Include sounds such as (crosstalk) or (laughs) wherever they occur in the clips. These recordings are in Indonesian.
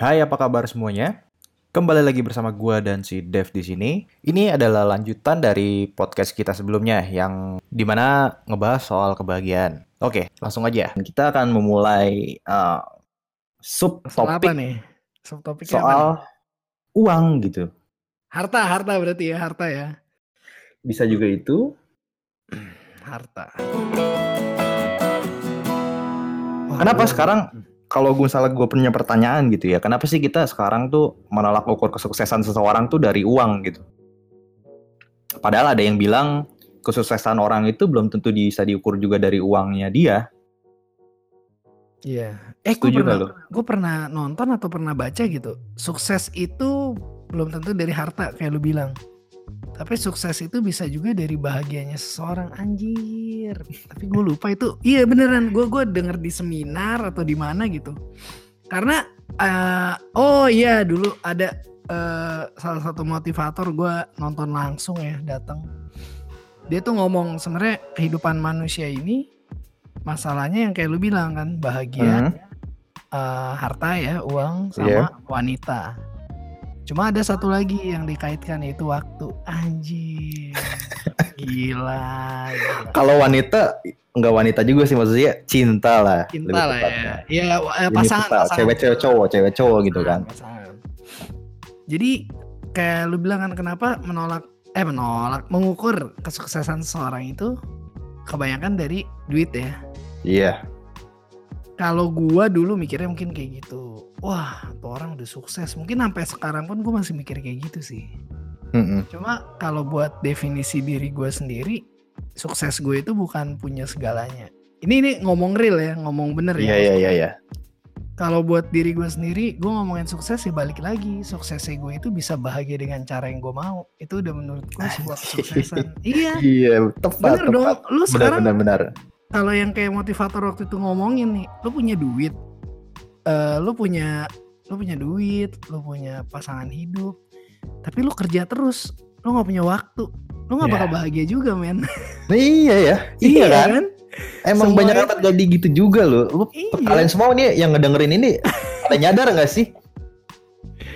Hai, apa kabar semuanya? Kembali lagi bersama gua dan si Dev di sini. Ini adalah lanjutan dari podcast kita sebelumnya yang di mana ngebahas soal kebahagiaan. Oke, langsung aja. Kita akan memulai uh, Soal apa subtopik nih? Subtopiknya apa soal nih? uang gitu. Harta, harta berarti ya, harta ya. Bisa juga itu. Harta. Kenapa sekarang kalau gue salah gue punya pertanyaan gitu ya, kenapa sih kita sekarang tuh menolak ukur kesuksesan seseorang tuh dari uang gitu? Padahal ada yang bilang kesuksesan orang itu belum tentu bisa diukur juga dari uangnya dia. Iya. Eh, gue pernah, gue pernah nonton atau pernah baca gitu. Sukses itu belum tentu dari harta kayak lu bilang. Tapi sukses itu bisa juga dari bahagianya seseorang anjir. Tapi gue lupa itu. Iya beneran. Gue gue denger di seminar atau di mana gitu. Karena eh, oh iya dulu ada eh, salah satu motivator gue nonton langsung ya datang. Dia tuh ngomong sebenarnya kehidupan manusia ini masalahnya yang kayak lu bilang kan bahagia Hmm. eh, harta ya uang sama Iya. wanita. Cuma ada satu lagi yang dikaitkan yaitu waktu. Anjir. (laughs) gila, gila. Kalau wanita nggak wanita juga sih maksudnya cinta lah. Cinta lah ya. tepatnya. Ya eh, Ini pasangan, cewek cewek cowok cewek cowok gitu kan. pasangan. Jadi kayak lu bilang kan kenapa menolak eh menolak mengukur kesuksesan seseorang itu kebanyakan dari duit ya. Iya. Kalau gua dulu mikirnya mungkin kayak gitu. Wah, tuh orang udah sukses. Mungkin sampai sekarang pun gua masih mikir kayak gitu sih. Mm-mm. Cuma kalau buat definisi diri gue sendiri, sukses gue itu bukan punya segalanya. Ini ini ngomong real ya, ngomong bener Iya ya. iya iya iya. Kalau buat diri gue sendiri, gue ngomongin sukses ya balik lagi. Suksesnya gue itu bisa bahagia dengan cara yang gue mau. Itu udah menurut gue sebuah kesuksesan. (laughs) iya, Iya tepat bener dong. tepat. Lu Benar sekarang benar benar. Kalau yang kayak motivator waktu itu ngomongin nih, lu punya duit, eh lu punya lu punya duit, lu punya pasangan hidup, tapi lu kerja terus, lu nggak punya waktu, lu nggak Ya. bakal bahagia juga men. Nah, iya ya. (laughs) Iya, kan? Emang Semua banyak itu- yang terjadi gitu juga loh. Lu Iya. kalian semua nih yang ngedengerin ini (laughs) ada nyadar nggak sih?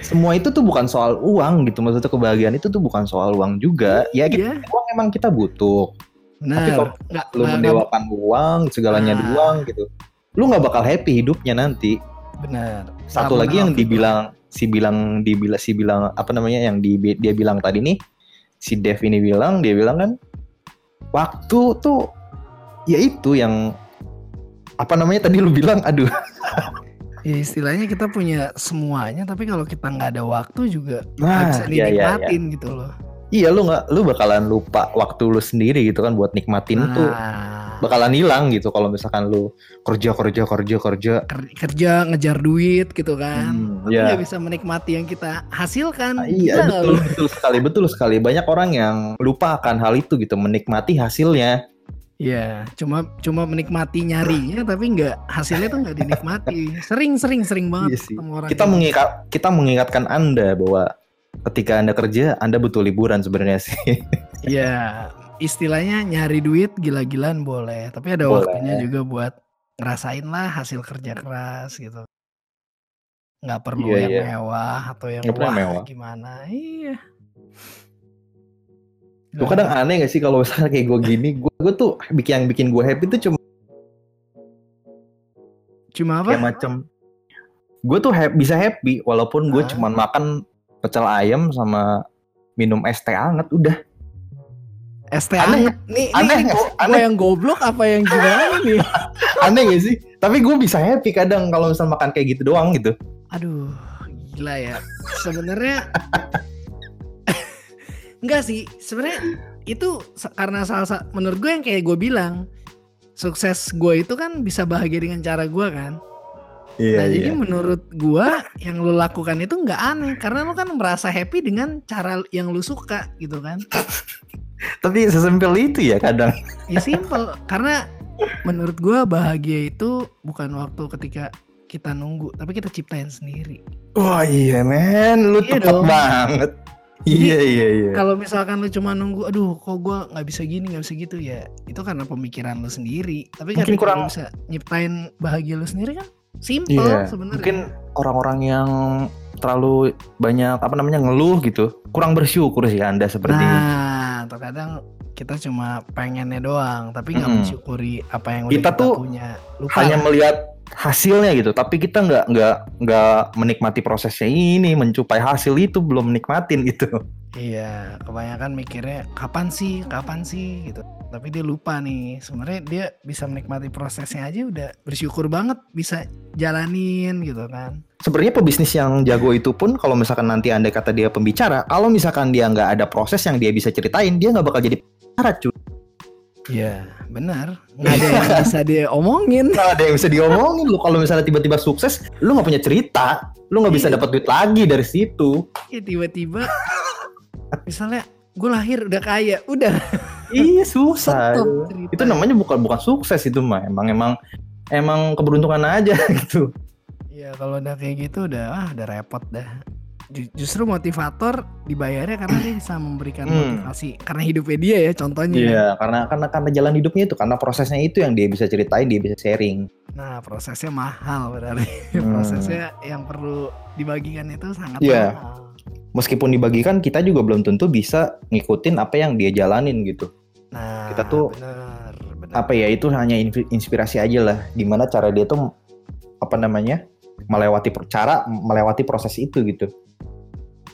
Semua itu tuh bukan soal uang gitu. Maksudnya kebahagiaan itu tuh bukan soal uang juga. Ya kita, Iya. uang emang kita butuh. Tapi kalau Benar. Nggak Lu nggak- mendewakan uang, segalanya Nah. uang gitu. Lu nggak bakal happy hidupnya nanti. benar. Satu lagi yang dibilang si bilang dibilang si bilang apa namanya yang di, dia bilang tadi nih si Dev ini bilang dia bilang kan waktu tuh ya itu yang apa namanya tadi lu bilang aduh (laughs) Ya istilahnya kita punya semuanya, tapi kalau kita nggak ada waktu juga nggak nah bisa iya iya iya dinikmatin gitu loh. Iya lu nggak lu bakalan lupa waktu lu sendiri gitu kan buat nikmatin tuh Nah, bakalan hilang gitu kalau misalkan lu kerja kerja kerja kerja ker- kerja ngejar duit gitu kan, Hmm, iya. nggak bisa menikmati yang kita hasilkan. Ah, iya Gila betul betul sekali betul sekali banyak orang yang lupa akan hal itu gitu menikmati hasilnya Iya, cuma cuma menikmati nyarinya, tapi nggak hasilnya tuh nggak dinikmati. Sering sering sering Iya banget sih. ketemu orang. kita gitu. mengingat kita mengingatkan anda bahwa ketika anda kerja anda butuh liburan sebenarnya sih (laughs) Iya, istilahnya nyari duit gila-gilaan boleh, tapi ada Boleh. waktunya juga buat ngerasain lah hasil kerja keras gitu. Nggak perlu Iya, yang iya. mewah atau yang Nggak wah mewah. gimana. Iya. lu kadang aneh gak sih kalau misalnya kayak gue gini gue gue tuh bikin yang bikin gue happy tuh cuma cuma apa? kayak macam gue tuh hap- bisa happy walaupun gue Ah. cuman makan pecel ayam sama minum es teh anget udah ST aneh- anget. Nih, aneh nih Aneh. yang goblok apa yang gimana nih? (laughs) aneh gak sih tapi gue bisa happy kadang kalau misal makan kayak gitu doang gitu Aduh, gila ya. Sebenarnya (laughs) enggak sih. Sebenarnya itu karena salah satu menurut gue yang kayak gue bilang sukses gue itu kan bisa bahagia dengan cara gue kan. Iya nah jadi menurut gue yang lu lakukan itu nggak aneh karena lu kan merasa happy dengan cara yang lu suka gitu kan. (laughs) tapi sesimpel itu ya kadang (laughs) Ya simple karena menurut gue bahagia itu bukan waktu ketika kita nunggu tapi kita ciptain sendiri. wah iya men lu Iya tepat dong. banget Jadi, iya iya iya Kalau misalkan lu cuma nunggu, aduh kok gua nggak bisa gini nggak bisa gitu ya, itu karena pemikiran lu sendiri. Tapi Mungkin ketika kurang- bisa nyiptain bahagia lu sendiri kan, Simple Iya, sebenarnya. mungkin orang-orang yang terlalu banyak apa namanya ngeluh gitu, kurang bersyukur sih Anda seperti. Nah, terkadang kita cuma pengennya doang, tapi nggak Mm-mm. mensyukuri apa yang udah Kita kita, tuh punya. Lupa Hanya lah. melihat hasilnya gitu, tapi kita nggak nggak nggak menikmati prosesnya ini, mencupai hasil itu belum menikmatin gitu. Iya, kebanyakan mikirnya kapan sih, kapan sih gitu. Tapi dia lupa nih, sebenarnya dia bisa menikmati prosesnya aja udah bersyukur banget bisa jalanin gitu kan. Sebenarnya pebisnis yang jago itu pun kalau misalkan nanti anda kata dia pembicara, kalau misalkan dia nggak ada proses yang dia bisa ceritain, dia nggak bakal jadi pembicara cuy. Iya, benar. Nggak ada yang bisa dia omongin. Nggak ada yang bisa diomongin lu kalau misalnya tiba-tiba sukses, lu nggak punya cerita, lu nggak bisa Iya. dapat duit lagi dari situ. Ya tiba-tiba misalnya gue lahir udah kaya, udah iya susah. Itu namanya bukan bukan sukses itu mah, emang emang emang keberuntungan aja (laughs) gitu. Iya, kalau udah kayak gitu udah ah udah repot dah. Ju- Justru motivator dibayarnya karena dia bisa memberikan Hmm. motivasi karena hidupnya dia ya contohnya. Iya, karena karena karena jalan hidupnya itu, karena prosesnya itu yang dia bisa ceritain, dia bisa sharing. Nah, prosesnya mahal berarti. (laughs) Hmm. Prosesnya yang perlu dibagikan itu sangat Iya. mahal. Meskipun dibagikan, kita juga belum tentu bisa ngikutin apa yang dia jalanin gitu. Nah, Kita tuh- bener, bener. Apa ya itu hanya in- inspirasi aja lah, gimana cara dia tuh apa namanya melewati cara melewati proses itu gitu.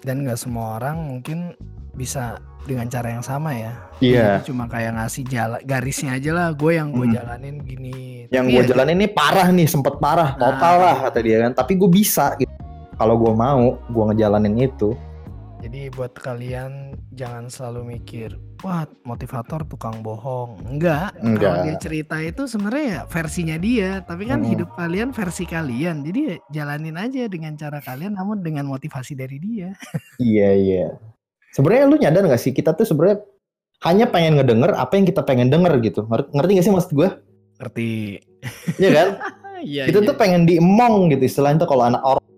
Dan nggak semua orang mungkin bisa dengan cara yang sama ya. Iya. Jadi cuma kayak ngasih jalan garisnya aja lah. Gue yang gue Hmm. jalanin gini. Yang gue ya, jalanin ini parah nih, sempet parah, Nah. total lah kata dia kan. Tapi gue bisa gitu. Kalau gue mau, gue ngejalanin itu. Jadi buat kalian jangan selalu mikir, wah motivator tukang bohong. Enggak. Kalau Enggak. dia cerita itu sebenarnya ya versinya dia, tapi kan Mm-mm. hidup kalian versi kalian. Jadi ya jalanin aja dengan cara kalian, namun dengan motivasi dari dia. Iya iya. Sebenarnya lu nyadar gak sih kita tuh sebenarnya hanya pengen ngedenger apa yang kita pengen denger gitu. Ngerti, ngerti gak sih maksud gue? Ngerti? Iya kan? (laughs) Iya. kita iya. tuh pengen diemong gitu istilahnya tuh kalau anak orang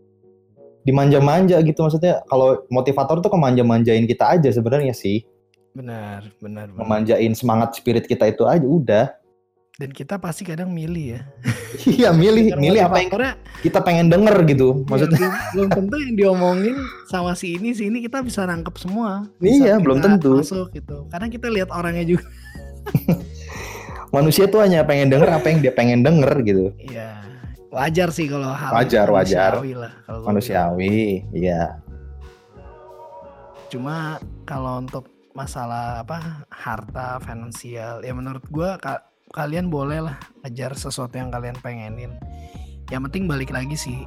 dimanja-manja gitu maksudnya kalau motivator tuh kemanja-manjain kita aja sebenarnya sih benar, benar, benar. memanjain semangat spirit kita itu aja udah Dan kita pasti kadang milih ya. (laughs) iya milih Karena milih apa yang kita pengen denger gitu Iya, maksudnya belum, belum tentu yang diomongin sama si ini si ini kita bisa nangkep semua. Iya, Bisa belum kita tentu. Masuk gitu. Kadang kita lihat orangnya juga. (laughs) manusia tuh hanya pengen denger apa yang dia pengen denger gitu Iya. Wajar sih kalau hal Wajar, wajar. manusiawi lah kalau manusiawi iya. Cuma kalau untuk masalah apa harta finansial ya menurut gua ka- kalian boleh lah ngejar sesuatu yang kalian pengenin. Yang penting balik lagi sih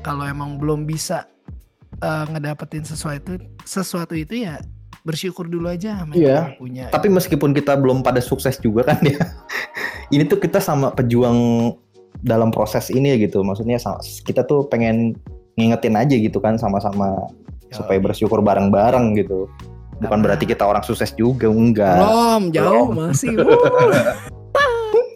kalau emang belum bisa eh, ngedapetin sesuatu sesuatu itu ya bersyukur dulu aja sama yang Iya. kalian punya. tapi meskipun kita belum pada sukses juga kan ya (laughs) ini tuh kita sama pejuang dalam proses ini gitu maksudnya kita tuh pengen ngingetin aja gitu kan sama-sama supaya Yoi. bersyukur bareng-bareng gitu bukan Karena- berarti kita orang sukses juga enggak Belum, jauh Belum. masih. (laughs)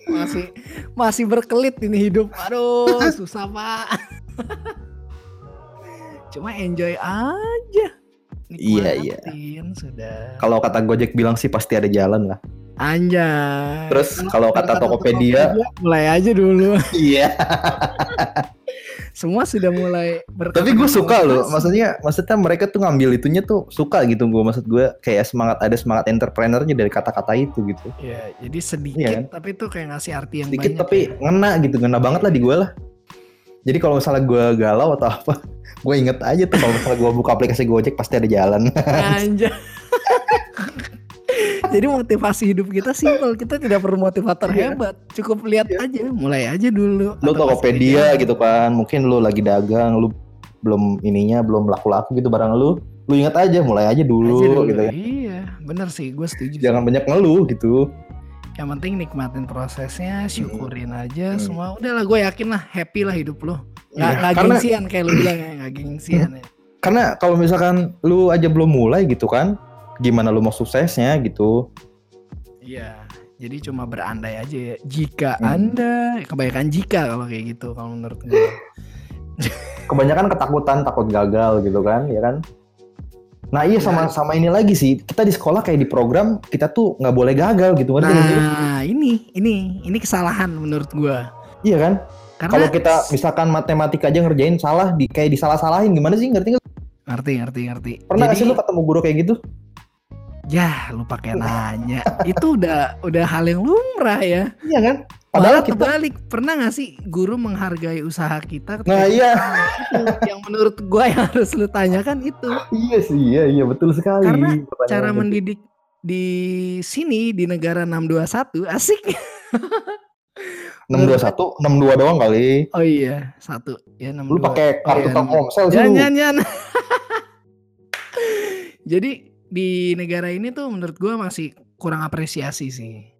Masih masih berkelit ini hidup. Aduh, (laughs) susah, Pak. (laughs) Cuma enjoy aja. Iya, iya. Sudah. kalau kata Gojek bilang sih pasti ada jalan lah Anjay. Terus kalau kata Tokopedia- mulai aja dulu. (laughs) iya (laughs) Semua sudah mulai tapi gue suka loh maksudnya maksudnya mereka tuh ngambil itunya tuh suka gitu gue maksud gue kayak semangat ada semangat entrepreneurnya dari kata-kata itu gitu Ya, jadi sedikit Iya kan? tapi tuh kayak ngasih arti yang sedikit banyak. tapi ya. ngena gitu ngena banget lah di gue lah jadi kalau misalnya gue galau atau apa gue inget aja tuh kalau misalnya gue buka aplikasi Gojek pasti ada jalan Anjay. (laughs) Jadi motivasi hidup kita simpel, kita tidak perlu motivator Iya. hebat, cukup lihat aja, mulai aja dulu. lu Tokopedia gitu kan mungkin lu lagi dagang lu belum ininya belum laku-laku gitu barang lu lu ingat aja mulai aja aja dulu, dulu. gitu ya Iya, bener sih, gue setuju. sih. jangan banyak ngeluh gitu Yang penting nikmatin prosesnya, syukurin aja, Hmm. semua. Udahlah, gue yakin lah, happy lah hidup lo. Nggak, Iya, nggak karena- gengsian kayak lu (clears throat) bilang ya, nggak gengsian ya. karena kalau misalkan lu aja belum mulai gitu kan gimana lu mau suksesnya gitu Iya, jadi cuma berandai aja ya. Jika Hmm. anda, kebanyakan jika kalau kayak gitu, kalau menurut gue. (laughs) kebanyakan ketakutan takut gagal gitu kan ya kan nah iya sama sama ini lagi sih kita di sekolah kayak di program kita tuh nggak boleh gagal gitu sih? Nah, ini, ini, ini kesalahan menurut gua. iya kan Kalau Karena kita misalkan matematika aja ngerjain salah di kayak disalah-salahin gimana sih ngerti nggak? ngerti ngerti ngerti. Pernah Jadi sih lu ketemu guru kayak gitu? ya lu pakai nanya. itu udah udah hal yang lumrah ya. Iya kan? Padahal Padahal kita terbalik, pernah gak sih guru menghargai usaha kita? Nah, iya. Itu (laughs) yang menurut gua yang harus lu tanyakan itu. iya sih, iya iya betul sekali. Karena Pertanyaan Cara yang mendidik di sini di negara 621 asik. (laughs) 621, 62 doang kali. Oh iya, satu ya 62. Lu pakai Oh kartu iya, Telkomsel sih jangan, jangan. (laughs) Jadi di negara ini tuh menurut gua masih kurang apresiasi sih.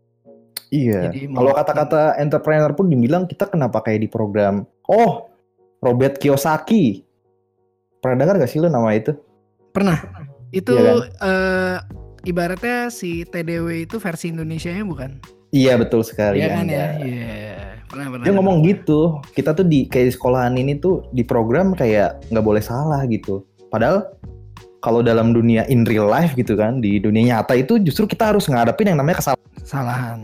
Iya. Jadi Kalau kata-kata entrepreneur pun dibilang kita kenapa kayak di program. Oh, Robert Kiyosaki. Pernah dengar gak sih lu nama itu? Pernah. Itu Iya eh, ibaratnya si TDW itu versi Indonesianya bukan? Iya betul sekali. Iya kan ya? Iya. Pernah, pernah. Dia ngomong gitu. Kita tuh di kayak di sekolahan ini tuh di program kayak nggak boleh salah gitu. Padahal kalau dalam dunia in real life gitu kan, di dunia nyata itu justru kita harus ngadepin yang namanya kesalahan. Kesalahan.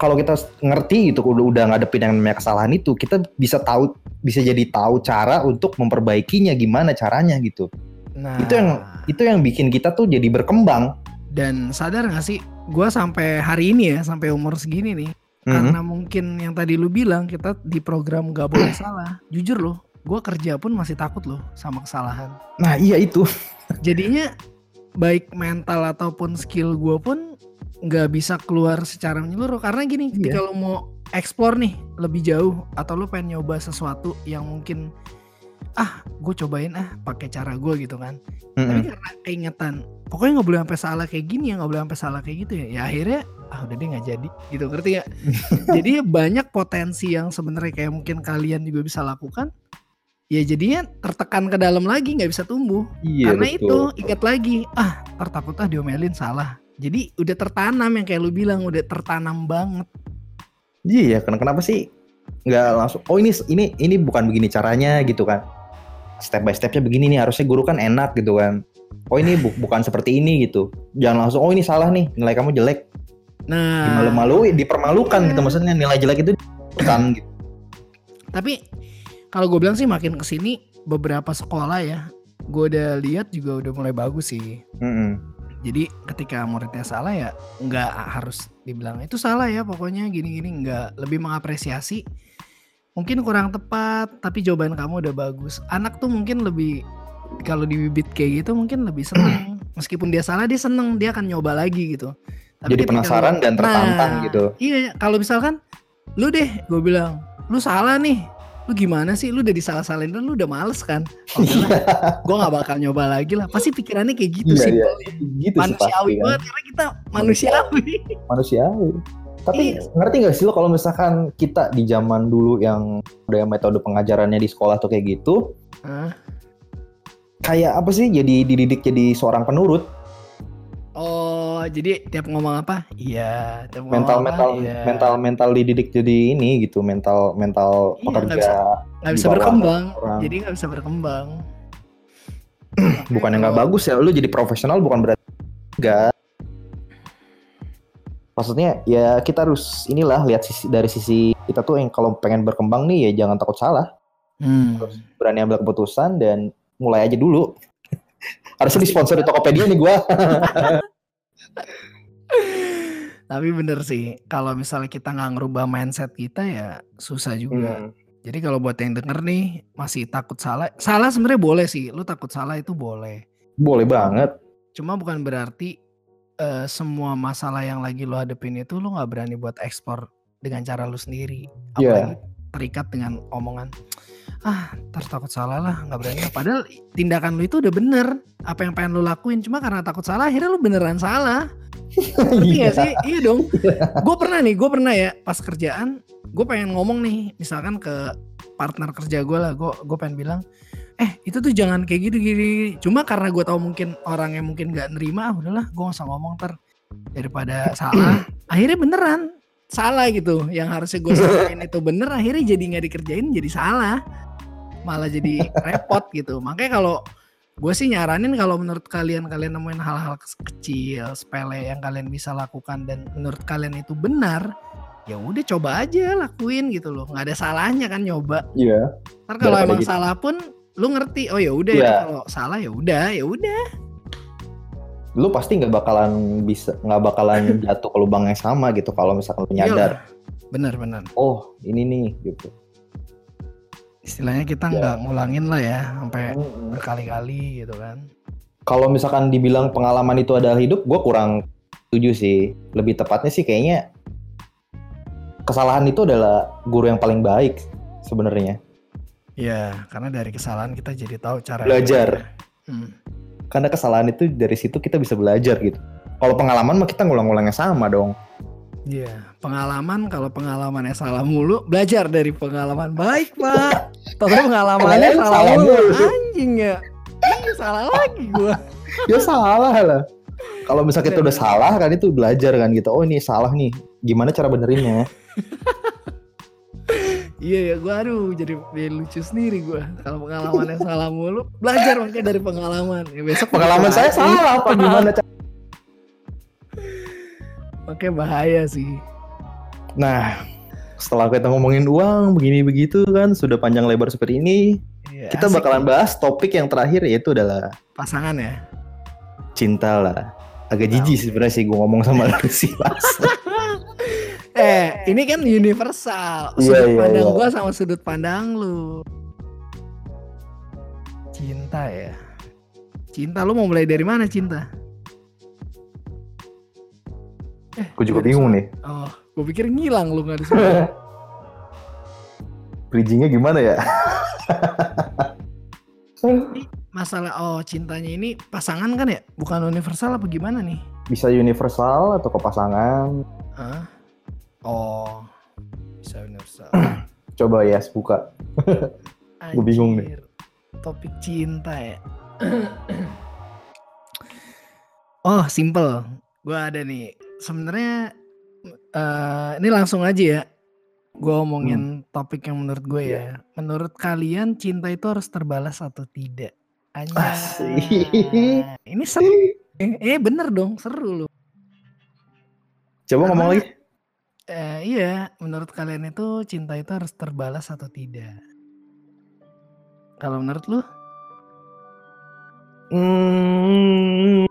Kalau kita ngerti gitu udah udah ngadepin yang namanya kesalahan itu, kita bisa tahu bisa jadi tahu cara untuk memperbaikinya gimana caranya gitu. Nah, Itu yang- Itu yang bikin kita tuh jadi berkembang. dan sadar gak sih, gua sampai hari ini ya, sampai umur segini nih, Mhm. karena mungkin yang tadi lu bilang kita di program gak boleh (clears throat) salah. Jujur loh, gua kerja pun masih takut loh sama kesalahan. Nah iya itu. (laughs) Jadinya baik mental ataupun skill gua pun nggak bisa keluar secara menyeluruh karena gini, Iya. ketika lu mau explore nih lebih jauh atau lu pengen nyoba sesuatu yang mungkin ah gue cobain ah pakai cara gue gitu kan tapi Mhm. karena keingetan pokoknya nggak boleh sampai salah kayak gini ya nggak boleh sampai salah kayak gitu ya ya akhirnya ah udah deh nggak jadi gitu ngerti ya jadi banyak potensi yang sebenarnya kayak mungkin kalian juga bisa lakukan ya jadinya tertekan ke dalam lagi nggak bisa tumbuh Iya karena betul. itu ingat lagi ah tertakut ah diomelin salah jadi udah tertanam yang kayak lu bilang udah tertanam banget Iya, ken- kenapa sih nggak langsung? Oh ini ini ini bukan begini caranya gitu kan? Step by stepnya begini nih. Harusnya guru kan enak gitu kan? Oh ini bu- bukan seperti ini gitu. Jangan langsung. Oh ini salah nih. Nilai kamu jelek. Nah Dimalu-maluin, dipermalukan gitu. Iya. Maksudnya nilai jelek itu kan gitu. tapi kalau gue bilang sih makin ke sini beberapa sekolah ya gue udah lihat juga udah mulai bagus sih Mm-mm. Jadi ketika muridnya salah ya nggak harus dibilang itu salah ya pokoknya gini-gini nggak lebih mengapresiasi mungkin kurang tepat tapi jawaban kamu udah bagus anak tuh mungkin lebih kalau dibibit kayak gitu mungkin lebih seneng (clears throat) meskipun dia salah dia seneng dia akan nyoba lagi gitu Jadi ketika penasaran lu- dan tertantang Nah, gitu. iya kalau misalkan lu deh gue bilang lu salah nih lu gimana sih lu udah disalah-salahin dan lu udah males kan (laughs) oh, gue nggak bakal nyoba lagi lah pasti pikirannya kayak gitu Iya, sih iya. gitu sih manusiawi pasti kan. banget karena kita manusiawi. Manusiawi. Tapi Iya. ngerti gak sih lo kalau misalkan kita di zaman dulu yang ada metode pengajarannya di sekolah tuh kayak gitu, Hah? kayak apa sih jadi dididik jadi seorang penurut Oh, jadi tiap ngomong apa? Iya, tiap ngomong mental apa? mental Iya. mental mental dididik jadi ini gitu mental mental Iya, pekerja nggak nggak di bisa berkembang. orang. Jadi nggak bisa berkembang. (clears throat) bukan yang nggak bagus ya lu jadi profesional bukan berarti enggak maksudnya ya kita harus inilah lihat sisi dari sisi kita tuh yang kalau pengen berkembang nih ya jangan takut salah Hmm. berani ambil keputusan dan mulai aja dulu (laughs) harusnya disponsor di Tokopedia nih gua (laughs) Tapi bener sih, kalau misalnya kita nggak ngerubah mindset kita ya susah juga. Hmm. Jadi kalau buat yang denger nih masih takut salah, salah sebenarnya boleh sih. Lu takut salah itu boleh. boleh banget Cuma bukan berarti eh, semua masalah yang lagi lu hadepin itu lu nggak berani buat ekspor dengan cara lu sendiri. Iya. Apalagi terikat dengan omongan ah ntar takut salah lah nggak berani. Lah." padahal tindakan lu itu udah bener apa yang pengen lu lakuin. Cuma karena takut salah akhirnya lu beneran salah. Iya. sih? Iya dong. (laughs) Gue pernah nih gue pernah ya pas kerjaan gue pengen ngomong nih misalkan ke partner kerja gue lah. Gue gue pengen bilang eh itu tuh jangan kayak gitu gini cuma karena gue tahu mungkin orang yang mungkin nggak nerima ah udahlah gue gak usah ngomong ter daripada salah. (clears throat) Akhirnya beneran salah gitu yang harusnya gue samain itu bener akhirnya jadi nggak dikerjain jadi salah. Malah jadi repot gitu. Makanya kalau gue sih nyaranin kalau menurut kalian kalian nemuin hal-hal kecil sepele yang kalian bisa lakukan dan menurut kalian itu benar ya udah coba aja lakuin gitu loh. Nggak ada salahnya kan nyoba. Iya. ntar kalau emang gitu. salah pun lu ngerti oh ya udah ini kalau salah ya udah ya udah Lu pasti nggak bakalan bisa nggak bakalan (laughs) jatuh ke lubang yang sama gitu kalau misalkan lu nyadar. bener bener Oh ini nih gitu. istilahnya kita Ya. nggak ngulangin lah ya sampai Mm-mm. berkali-kali gitu kan Kalau misalkan dibilang pengalaman itu adalah hidup, gue kurang setuju sih. Lebih tepatnya sih kayaknya kesalahan itu adalah guru yang paling baik sebenarnya. ya karena dari kesalahan kita jadi tahu cara Belajar. Hmm. Karena kesalahan itu dari situ kita bisa belajar gitu. Kalau pengalaman mah kita ngulang-ngulangnya sama dong. Iya, pengalaman kalau pengalamannya salah mulu, belajar dari pengalaman baik, Pak. Tahu pengalamannya Pengalaman salah salah mulu, mulu. anjing ya. Ih, salah lagi gua. ya salah lah. Kalau misalnya kita udah salah kan itu belajar kan gitu. Oh ini salah nih. Gimana cara benerinnya? Iya ya, gua aduh jadi, jadi lucu sendiri gua. Kalau pengalamannya salah mulu, belajar makanya dari pengalaman. Ya besok Pengalaman saya salah apa (laughs) gimana? Makanya bahaya sih. Nah, setelah kita ngomongin uang begini begitu kan sudah panjang lebar seperti ini, Iya, kita bakalan bahas topik yang terakhir yaitu adalah pasangan ya. cinta lah. Agak jijik sih sebenarnya sih gue ngomong sama (laughs) lu sih Mas. (laughs) Eh, ini kan universal. Iya, Sudut iya, pandang iya. gua sama sudut pandang lu. Cinta ya. Cinta lu mau mulai dari mana cinta? Eh, Gue juga nggak bingung nih. Oh, gue pikir ngilang lu gak ada. (laughs) Bridgingnya gimana ya? (laughs) Masalah oh cintanya ini pasangan kan ya? Bukan universal apa gimana nih? Bisa universal atau ke pasangan? Hah? Oh, bisa universal. (clears throat) Coba ya buka. (laughs) Gua bingung nih. Topik cinta ya. (clears throat) oh, simple. Gua ada nih. Sebenarnya eh ini langsung aja ya. Gua omongin topik yang menurut gue ya. Menurut kalian cinta itu harus terbalas atau tidak? Asik. Ini seru. Eh, eh, bener dong, seru loh. Coba ngomong Karena- lagi. Eh, iya, menurut kalian itu cinta itu harus terbalas atau tidak? Kalau menurut lu? Hmm,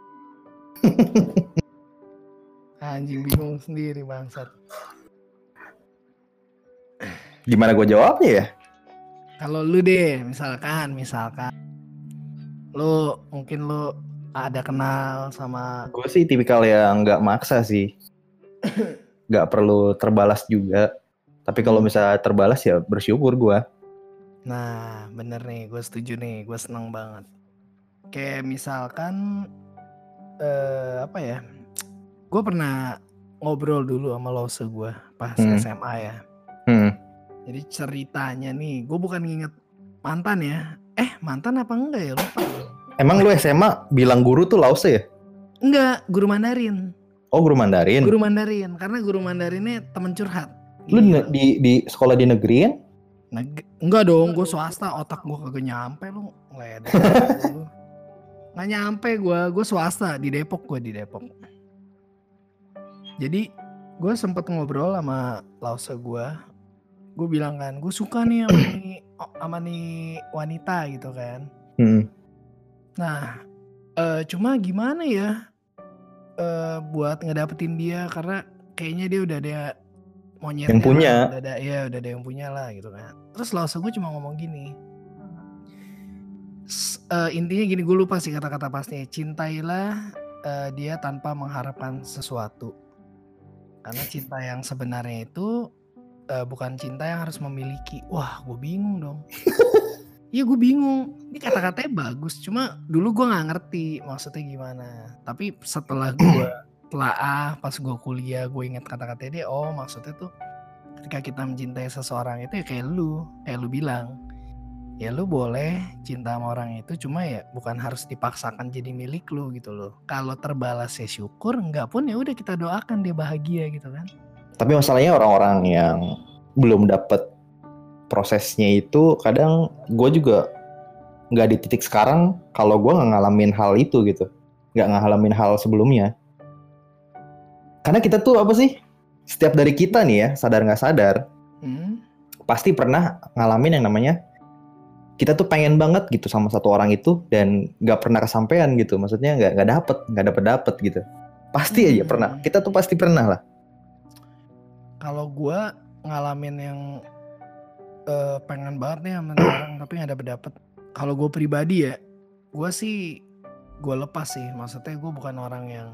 Anjing bingung sendiri bangsat. gimana gue jawabnya ya? Kalau lu deh, misalkan, misalkan lu mungkin lu ada kenal sama Gue sih tipikal yang nggak maksa sih. (coughs) Nggak perlu terbalas juga. Tapi kalau misalnya terbalas ya bersyukur gue. Nah, bener nih, gue setuju nih, gue seneng banget. Kayak misalkan, eh apa ya? Gue pernah ngobrol dulu sama lose gue pas Hmm. SMA ya. Hmm. Jadi ceritanya nih, gue bukan nginget mantan ya. Eh, mantan apa enggak ya? Lupa. Emang lu SMA bilang guru tuh lause ya? Enggak, guru Mandarin. Oh guru Mandarin. Guru Mandarin, karena guru Mandarinnya temen curhat. Lu Gila. di, di, sekolah di negeri kan? Neg- enggak dong, gue swasta, otak gue kagak nyampe lu. Ngeledek. (laughs) Nggak nyampe gue, gue swasta di Depok gue di Depok. Jadi gue sempet ngobrol sama lause gue. Gue bilang kan, gue suka nih sama nih, (clears throat) sama nih wanita gitu kan. Hmm. Nah, eh, cuma gimana ya eh buat ngedapetin dia karena kayaknya dia udah ada monyetnya Yang punya. lah, udah ada ya udah ada yang punya lah gitu kan. Terus langsung gue cuma ngomong gini. S- eh, intinya gini gue lupa sih kata-kata pastinya. Cintailah eh, dia tanpa mengharapkan sesuatu. Karena cinta yang sebenarnya itu eh, bukan cinta yang harus memiliki. Wah, gue bingung dong. (laughs) Iya gue bingung. Ini kata-katanya bagus, cuma dulu gue nggak ngerti maksudnya gimana. Tapi setelah gue telaah pas gue kuliah gue inget kata-katanya dia, oh maksudnya tuh ketika kita mencintai seseorang itu ya kayak lu, kayak lu bilang, ya lu boleh cinta sama orang itu, cuma ya bukan harus dipaksakan jadi milik lu gitu loh. Kalau terbalas ya syukur, enggak pun ya udah kita doakan dia bahagia gitu kan. Tapi masalahnya orang-orang yang belum dapet prosesnya itu kadang gue juga nggak di titik sekarang kalau gue nggak ngalamin hal itu gitu. Nggak ngalamin hal sebelumnya. Karena kita tuh apa sih? Setiap dari kita nih ya sadar nggak sadar Hmm. pasti pernah ngalamin yang namanya kita tuh pengen banget gitu sama satu orang itu dan nggak pernah kesampaian gitu. Maksudnya nggak nggak dapet nggak dapet dapet gitu. Pasti aja Hmm. pernah. Kita tuh pasti pernah lah. Kalau gua ngalamin yang eh, pengen banget nih sama orang tapi nggak dapet dapet. Kalau gue pribadi ya, gua sih gue lepas sih. Maksudnya gue bukan orang yang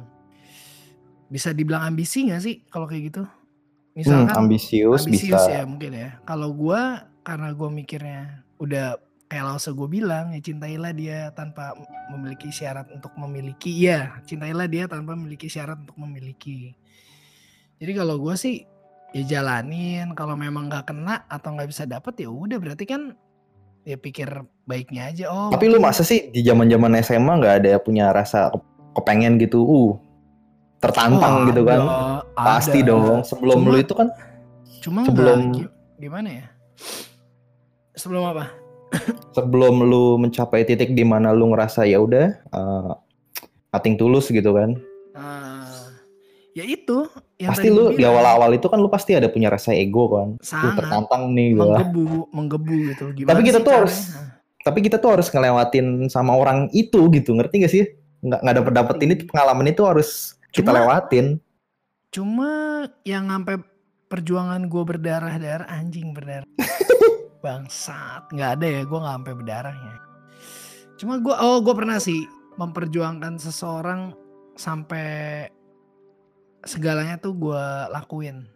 bisa dibilang ambisi nggak sih kalau kayak gitu? Hmm, Misalkan ambisius, ambisius bisa ya mungkin ya. Kalau gua karena gue mikirnya udah kayak Lause gue bilang ya cintailah dia tanpa memiliki syarat untuk memiliki. Iya, cintailah dia tanpa memiliki syarat untuk memiliki. Jadi kalau gue sih ya jalanin. Kalau memang nggak kena atau nggak bisa dapet ya udah berarti kan ya pikir baiknya aja. Oh, tapi lu masa sih di zaman zaman SMA nggak ada punya rasa ke- kepengen gitu uh tertantang Oh, gitu kan ada, pasti ada. dong sebelum Cuma- lu itu kan Cuma sebelum- gi- gimana ya? Sebelum apa? (coughs) sebelum lu mencapai titik di mana lu ngerasa ya udah uh, nothing tulus gitu kan Ah, ya itu yang pasti lu di awal-awal itu kan lu pasti ada punya rasa ego kan. Lu Sangat. tertantang nih gua. menggebu menggebu gitu. Gimana Tapi kita sih tuh caranya? harus- tapi kita tuh harus ngelewatin sama orang itu gitu ngerti gak sih? Nggak nggak dapet dapet ini pengalaman itu harus kita Cuma- lewatin. cuma yang sampai perjuangan gue berdarah-darah anjing berdarah. (laughs) Bangsat nggak ada ya gue nggak sampai berdarahnya cuma gue oh gue pernah sih memperjuangkan seseorang sampai segalanya tuh gue lakuin.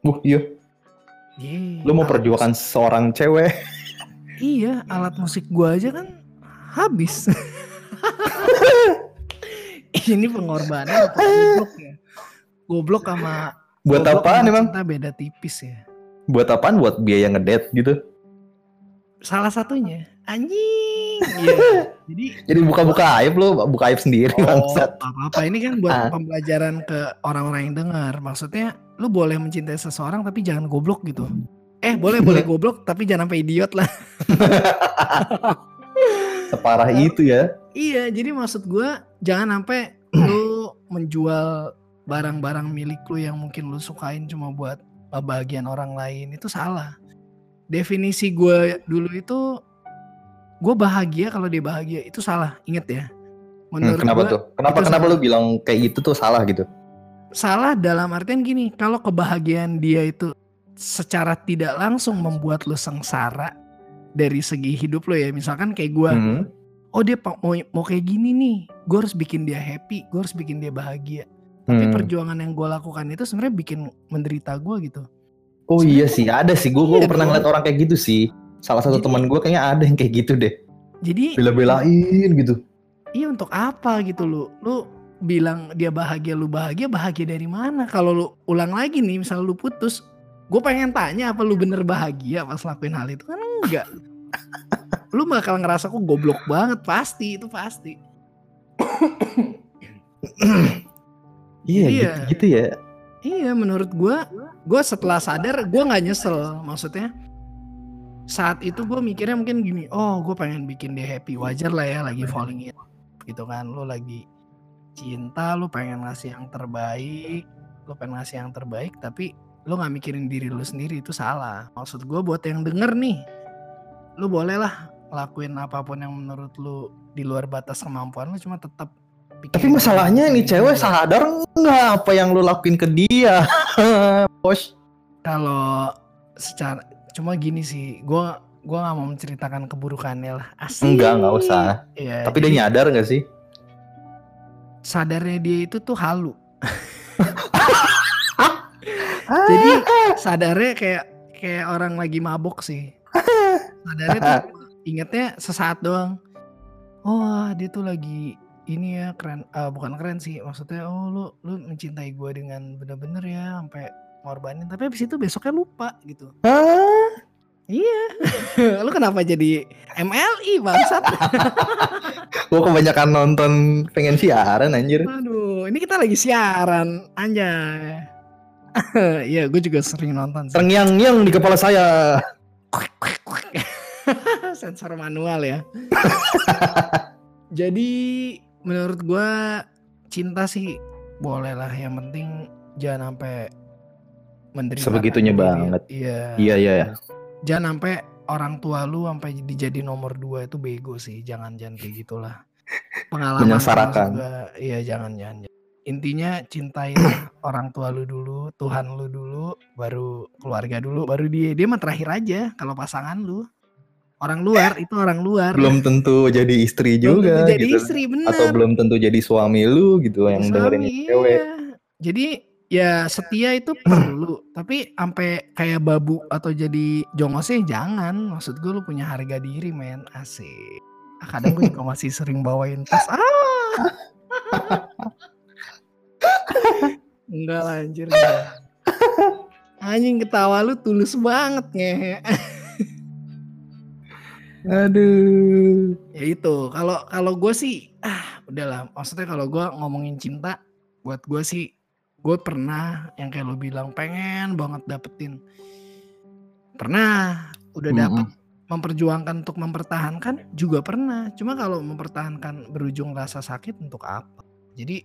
Wuh, iya. Yeay, lu mau perjuangkan seorang cewek? Musik- iya alat musik gue aja kan habis. (laughs) Ini pengorbanan apa (laughs) goblok ya? Goblok sama buat goblok apaan emang? cinta beda tipis ya. Buat apaan? Buat biaya ngedate gitu? Salah satunya anjing iya. Jadi jadi buka-buka aib lu buka aib sendiri oh bangsat. apa apa ini kan buat Ah. pembelajaran ke orang-orang yang dengar. Maksudnya lu boleh mencintai seseorang tapi jangan goblok gitu. Eh boleh boleh (laughs) goblok tapi jangan sampai idiot lah. (laughs) Separah itu ya. Iya jadi maksud gua jangan sampai lu (clears throat) menjual barang-barang milik lu yang mungkin lu sukain cuma buat bagian orang lain. Itu salah. Definisi gue dulu itu gue bahagia kalau dia bahagia itu salah inget ya Hmm, menurut kenapa gua tuh kenapa kenapa salah. lu bilang kayak gitu tuh salah gitu salah dalam artian gini kalau kebahagiaan dia itu secara tidak langsung membuat lu sengsara dari segi hidup lo ya misalkan kayak gue Hmm. oh dia mau mau kayak gini nih gue harus bikin dia happy gue harus bikin dia bahagia tapi Hmm. perjuangan yang gue lakukan itu sebenarnya bikin menderita gue gitu Oh iya sih, ada sih. Gue Iya pernah ngeliat orang kayak gitu sih. Salah satu teman gue kayaknya ada yang kayak gitu deh. jadi Bela-belain gitu. iya untuk apa gitu lu lu bilang dia bahagia lu bahagia bahagia dari mana kalau lu ulang lagi nih misal lu putus gue pengen tanya apa lu bener bahagia pas lakuin hal itu kan enggak (laughs) lu bakal ngerasa kok goblok banget pasti itu pasti Iya, Iya. gitu, gitu ya. Iya menurut gua, gua setelah sadar gua nggak nyesel. Maksudnya saat itu gue mikirnya mungkin gini, oh gue pengen bikin dia happy, wajar lah ya lagi falling in, gitu kan. Lu lagi cinta, lu pengen ngasih yang terbaik, lu pengen ngasih yang terbaik, tapi lu nggak mikirin diri lu sendiri itu salah. Maksud gue buat yang denger nih, lu boleh lah lakuin apa pun yang menurut lu di luar batas kemampuan lu, cuma tetap. Tapi masalahnya nih cewek sadar nggak apa yang lu lakuin ke dia? (laughs) Bos. kalau secara cuma gini sih gua gua nggak mau menceritakan keburukannya lah. Asik. Enggak, nggak usah. Iya, Tapi dia jadi nyadar nggak sih? sadarnya dia itu tuh halu. (laughs) Jadi sadarnya kayak kayak orang lagi mabok sih. Sadarnya tuh ingetnya sesaat doang. Oh dia tuh lagi ini ya keren eh, bukan keren sih maksudnya oh lu lu mencintai gue dengan bener-bener ya sampai ngorbanin tapi habis itu besoknya lupa gitu Hah? Iya. (laughs) Lu kenapa jadi MLI bangsat? (laughs) Gue kebanyakan nonton pengen siaran anjir. Aduh, ini kita lagi siaran anjay. (laughs) Iya, gue juga sering nonton sih. Terngiang-ngiang di kepala saya. Sensor manual ya. Jadi menurut gue cinta sih boleh lah. Yang penting jangan sampai menderita Sebegitunya banget. Iya. Iya iya. iya. Jangan sampai orang tua lu sampai dijadi nomor dua itu bego sih. Jangan jangan kayak gitulah. Pengalaman juga. Iya jangan jangan. Intinya cintain (coughs) orang tua lu dulu, Tuhan lu dulu, baru keluarga dulu, baru dia. Dia mah terakhir aja kalau pasangan lu. Orang luar itu orang luar. Belum tentu jadi istri Belum juga tentu jadi gitu. istri bener. Atau belum tentu jadi suami lu gitu yang Suami, dengerin iya. cewek. Jadi ya setia itu perlu, tapi sampai kayak babu atau jadi jongosnya jangan. Maksud gue lu punya harga diri, men. Asik. Ah, kadang gue juga masih sering bawain tas. Ah. (laughs) Enggak lah anjir. enggak. Anjing ketawa lu tulus banget ngehe. Aduh. ya itu kalau kalau gue sih ah udahlah maksudnya kalau gue ngomongin cinta buat gue sih gue pernah yang kayak lo bilang pengen banget dapetin. Pernah. Udah dapet memperjuangkan untuk mempertahankan? Juga pernah. Cuma kalau mempertahankan berujung rasa sakit untuk apa? Jadi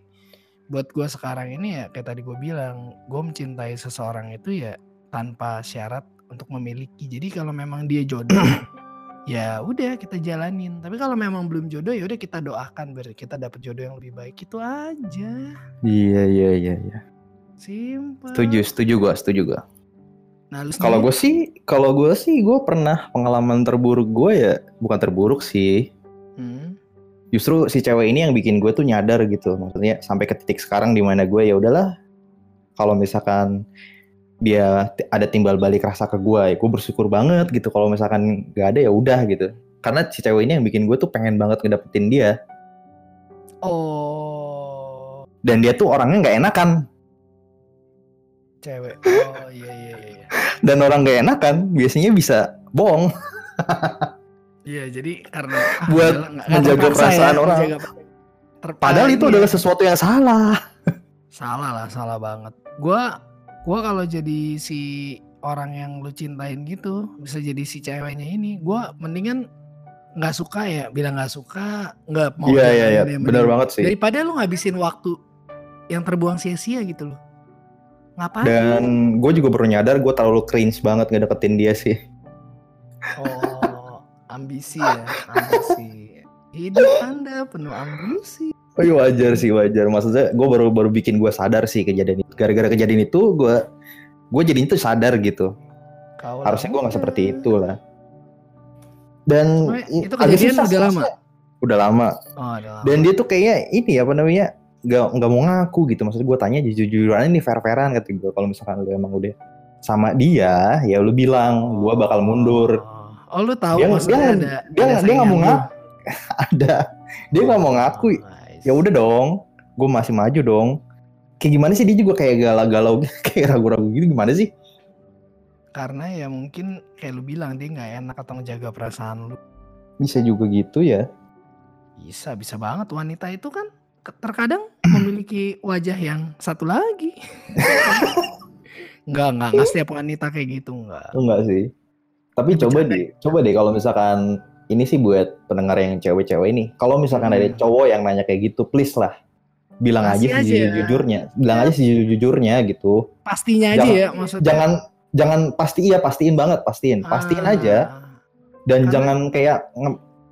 buat gue sekarang ini ya kayak tadi gue bilang gue mencintai seseorang itu ya tanpa syarat untuk memiliki. Jadi kalau memang dia jodoh (clears throat) ya udah kita jalanin tapi kalau memang belum jodoh ya udah kita doakan biar kita dapat jodoh yang lebih baik itu aja Iya iya iya iya. simple Setuju, setuju gua, setuju gua. nah Kalau gue sih, kalau gue sih, gue pernah pengalaman terburuk gue ya, bukan terburuk sih. Hmm, Justru si cewek ini yang bikin gue tuh nyadar gitu, maksudnya sampai ke titik sekarang di mana gue ya udahlah. Kalau misalkan dia ada timbal balik rasa ke gue, ya gue bersyukur banget gitu. Kalau misalkan gak ada ya udah gitu. Karena si cewek ini yang bikin gue tuh pengen banget ngedapetin dia. oh Dan dia tuh orangnya nggak enakan. cewek oh iya iya iya iya. (laughs) Dan orang gak enakan biasanya bisa bohong. (laughs) iya jadi karena (laughs) ah, Buat nggak- nggak menjaga perasaan orang. menjaga- Padahal ah, itu adalah ya, sesuatu yang salah. salah lah salah banget gua gua kalau jadi si orang yang lu cintain gitu bisa jadi si ceweknya ini gua mendingan nggak suka ya bilang nggak suka nggak mau Iya iya iya, ya, benar banget sih. daripada lu ngabisin waktu yang terbuang sia-sia gitu loh. Ngapain? Dan gue juga baru nyadar gue terlalu cringe banget ngedeketin dia sih. oh ambisi ya ambisi. Hidup anda penuh ambisi Oh iya wajar sih wajar. Maksudnya gue baru baru bikin gue sadar sih kejadian itu. Gara-gara kejadian itu gue gue jadi itu sadar gitu. Kau Harusnya gue nggak seperti itu lah. Dan itu kejadian susah udah lama? Udah lama. oh ada Dan dia tuh kayaknya ini apa namanya nggak nggak mau ngaku gitu. Maksud gue tanya jujur-jujuran ini fair-fairan kata gue. Kalau misalkan lu emang udah sama dia, ya lu bilang gue bakal mundur. oh lu tahu Dia- maksudnya dia- ada dia- (laughs) ada dia nggak mau ngaku. Ada. Dia nggak mau ngaku. Ya udah dong gue masih maju dong. Kayak gimana sih dia juga kayak galau-galau (laughs) kayak ragu-ragu gitu gimana sih? Karena ya mungkin kayak lu bilang dia nggak enak atau ngejaga perasaan lu. Bisa juga gitu ya. Bisa bisa banget wanita itu kan terkadang (clears throat) memiliki wajah yang satu lagi. (laughs) Nggak nggak nggak setiap wanita kayak gitu nggak. Enggak sih. Tapi coba deh coba deh kalau misalkan ini sih buat pendengar yang cewek-cewek ini. Kalau misalkan ada Hmm. cowok yang nanya kayak gitu please lah. Bilang Kasih aja aja. sejujurnya bilang aja sejujurnya gitu. Pastinya aja Jangan- ya maksudnya. jangan jangan pasti iya pastiin banget pastiin. Pastiin Ah, aja. Dan Karena- jangan kayak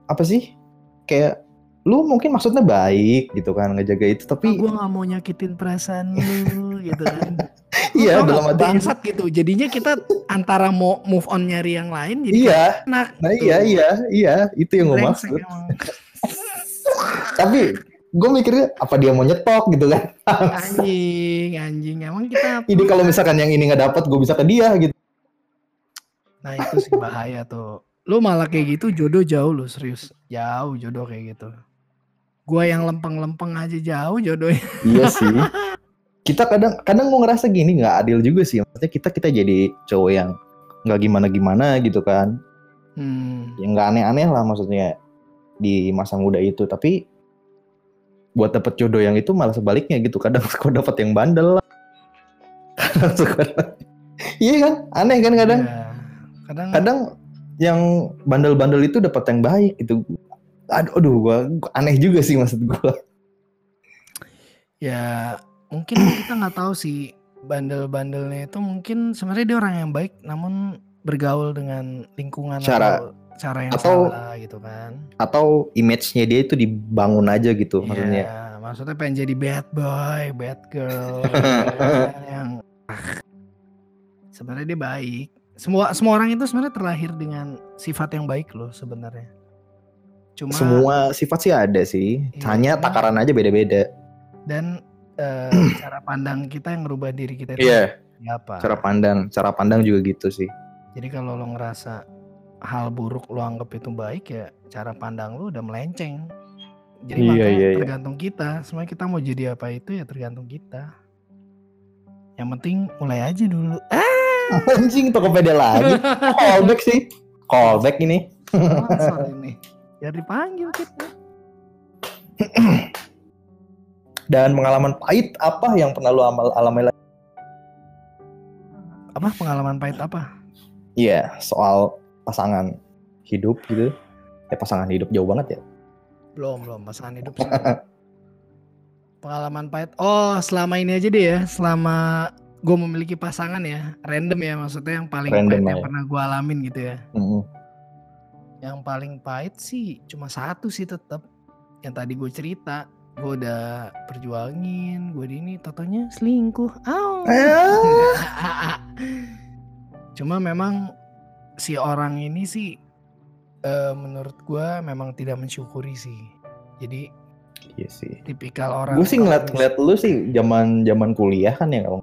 apa sih? Kayak lu mungkin maksudnya baik gitu kan ngejaga itu tapi gue nggak mau nyakitin perasaan lu gitu kan. (laughs) Iya dalam arti bangsat gitu. Jadinya kita antara mau move on nyari yang lain jadi iya. enak nah gitu. iya iya iya. Itu yang gue maksud. (laughs) tapi gue mikirnya apa dia mau nyetok gitu kan? Anjing anjing. Emang kita (laughs) ini kalau misalkan yang ini nggak dapat gue bisa ke dia gitu. Nah itu sih bahaya tuh. Lu malah kayak gitu jodoh jauh lu serius. Jauh jodoh kayak gitu. Gua yang lempeng-lempeng aja jauh jodohnya. Iya sih kita kadang kadang mau ngerasa gini nggak adil juga sih. Maksudnya kita kita jadi cowok yang nggak gimana gimana gitu kan. Hmm. yang nggak aneh-aneh lah maksudnya di masa muda itu. Tapi buat dapet jodoh yang itu malah sebaliknya gitu. Kadang (laughs) suka dapet yang bandel lah. Kadang (laughs) suka iya kan? Aneh kan kadang? Ya, kadang kadang yang bandel-bandel itu dapat yang baik gitu aduh, aduh gua gua aneh juga sih maksud gua. Ya mungkin kita nggak tahu sih bandel-bandelnya itu mungkin sebenarnya dia orang yang baik namun bergaul dengan lingkungan Cara- atau cara yang atau- salah gitu kan. Atau image-nya dia itu dibangun aja gitu maksudnya. Iya, maksudnya pengen jadi bad boy, bad girl ya, (laughs) yang sebenarnya dia baik. Semua semua orang itu sebenarnya terlahir dengan sifat yang baik loh sebenarnya. Cuma Semua sifat sih ada sih. Iya, Hanya takaran aja beda-beda. dan eh, (clears throat) cara pandang kita yang merubah diri kita itu Iya, seperti apa. cara pandang, cara pandang juga gitu sih. Jadi kalau lo ngerasa hal buruk lo anggap itu baik ya cara pandang lo udah melenceng. Jadi Iya, makanya iya, iya. tergantung kita. Semuanya kita mau jadi apa itu ya tergantung kita. Yang penting mulai aja dulu. Ah, (laughs) Anjing Tokopedia lagi. Callback sih. Callback ini. sponsor ini. Biar dipanggil kita. (clears throat) Dan pengalaman pahit apa yang pernah lu amal alami lagi? Apa pengalaman pahit apa? Iya, soal pasangan hidup gitu. Ya pasangan hidup jauh banget ya. Belum, belum pasangan hidup. (laughs) pengalaman pahit. Oh, selama ini aja deh ya. Selama gue memiliki pasangan ya. Random ya maksudnya yang paling Random pahit lah yang ya. pernah gue alamin gitu ya. Mm-mm. Yang paling pahit sih cuma satu sih tetap yang tadi gue cerita. Gue udah perjuangin, gue di ini totonya selingkuh. Au. Eh, (laughs) cuma memang si orang ini sih eh, menurut gue memang tidak mensyukuri sih. Jadi Iya sih. tipikal orang. Gue sih ngeliat ngeliat lu sih zaman zaman kuliah kan ya kalau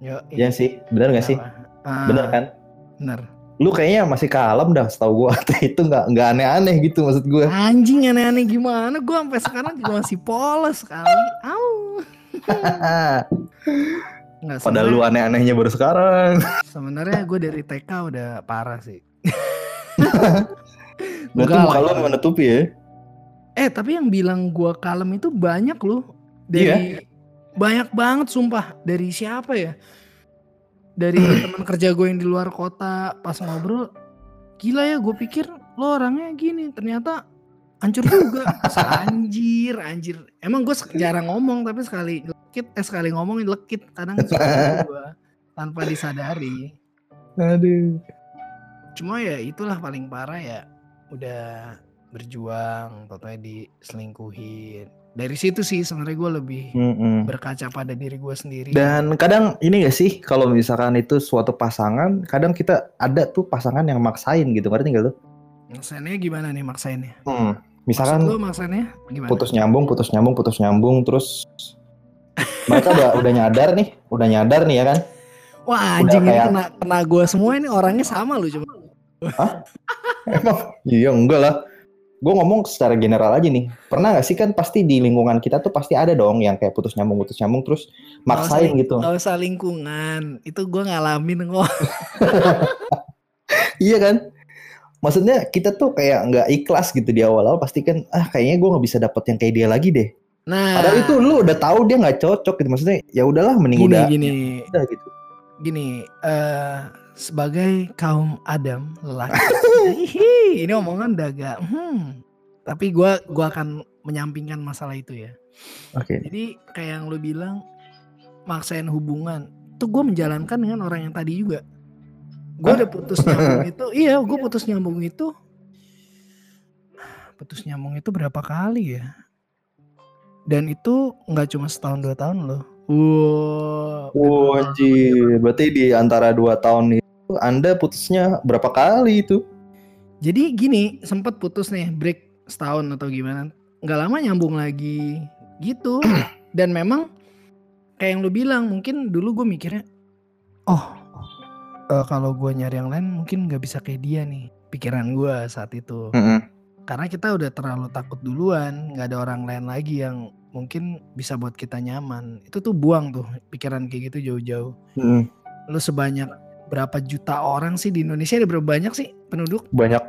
Yo, Iya sih, bener gak sih? Ah, Bener kan? Bener. Lu kayaknya masih kalem dah setahu gua (laughs) itu nggak nggak aneh-aneh gitu maksud gua. Anjing aneh-aneh gimana? Gue sampai sekarang juga masih polos kali. Au. (laughs) Nggak Padahal lu aneh-anehnya baru sekarang. Sebenarnya gue dari TK udah parah sih. (laughs) Berarti muka lu menutupi ya? Eh tapi yang bilang gue kalem itu banyak loh. Dari banyak banget sumpah. Dari siapa ya? Dari (clears throat) teman kerja gue yang di luar kota pas ngobrol. Gila ya gue pikir lo orangnya gini. Ternyata hancur juga. (laughs) anjir, anjir. Emang gue jarang ngomong tapi sekali lekit, eh sekali ngomongin lekit. Kadang suka (laughs) gue tanpa disadari. Aduh. Cuma ya itulah paling parah ya. Udah berjuang, totalnya diselingkuhin. Dari situ sih sebenarnya gue lebih Mm-mm. berkaca pada diri gue sendiri. Dan kadang ini gak sih kalau misalkan itu suatu pasangan, kadang kita ada tuh pasangan yang maksain gitu, ngerti gak lu? Maksainnya gimana nih maksainnya? Hmm. Maksud Misalkan lu maksainnya gimana? putus nyambung, putus nyambung, putus nyambung, terus mereka udah (laughs) udah nyadar nih, udah nyadar nih ya kan? Wah anjing ini kayak- kena, kena gue semua ini orangnya sama lu cuma. Emang iya enggak lah. Gue ngomong secara general aja nih. Pernah gak sih kan pasti di lingkungan kita tuh pasti ada dong yang kayak putus nyambung, putus nyambung terus maksain gitu. Gak usah lingkungan. Itu gue ngalamin kok. (laughs) Iya kan? Maksudnya kita tuh kayak nggak ikhlas gitu di awal-awal pasti kan ah kayaknya gue nggak bisa dapet yang kayak dia lagi deh. Nah Padahal itu lu udah tahu dia nggak cocok gitu. Maksudnya ya udahlah mending gini udah gini udah gitu. Gini eh sebagai kaum Adam lelaki. (laughs) Hihi, ini omongan udah agak hmm. tapi gua gua akan menyampingkan masalah itu ya. Oke. jadi kayak yang lu bilang maksain hubungan. Tuh gue menjalankan dengan orang yang tadi juga. Gue udah putus nyambung itu (laughs) iya gue putus nyambung itu putus nyambung itu berapa kali ya? Dan itu nggak cuma setahun dua tahun loh wow Oh anjir, berarti di antara dua tahun itu Anda putusnya berapa kali itu? Jadi gini, sempet putus nih, break setahun atau gimana. Nggak lama nyambung lagi gitu. (clears throat) Dan memang kayak yang lu bilang, mungkin dulu gue mikirnya, oh eh, kalau gue nyari yang lain mungkin nggak bisa kayak dia nih. Pikiran gue saat itu. Karena kita udah terlalu takut duluan, nggak ada orang lain lagi yang mungkin bisa buat kita nyaman. Itu tuh buang tuh pikiran kayak gitu jauh-jauh. Mm-mm. Lu sebanyak berapa juta orang sih di Indonesia ada berapa banyak sih penduduk? Banyak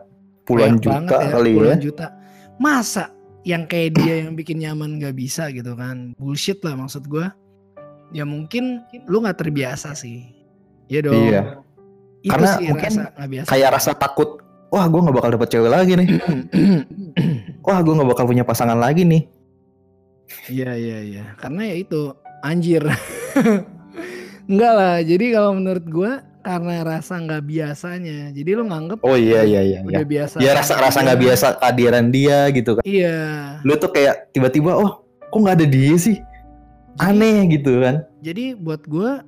puluhan Banyak juta banget ya, kali ya. puluhan juta. Masa yang kayak dia yang bikin nyaman gak bisa gitu kan? Bullshit lah maksud gua. Ya mungkin lu nggak terbiasa sih. Iya dong. Iya. Itu Karena sih mungkin rasa nggak biasa. Kayak rasa takut. Wah, gue nggak bakal dapet cewek lagi nih. (clears throat) Wah, gue nggak bakal punya pasangan lagi nih. Iya iya iya. Karena ya itu anjir. (laughs) Enggak lah. Jadi kalau menurut gue karena rasa nggak biasanya. Jadi lu nganggep Oh iya iya iya. udah iya. biasa. Ya rasa rasa nggak biasa kehadiran dia gitu kan. Iya. Lu tuh kayak tiba-tiba oh kok nggak ada dia sih? Aneh gitu kan. Jadi buat gue